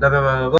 La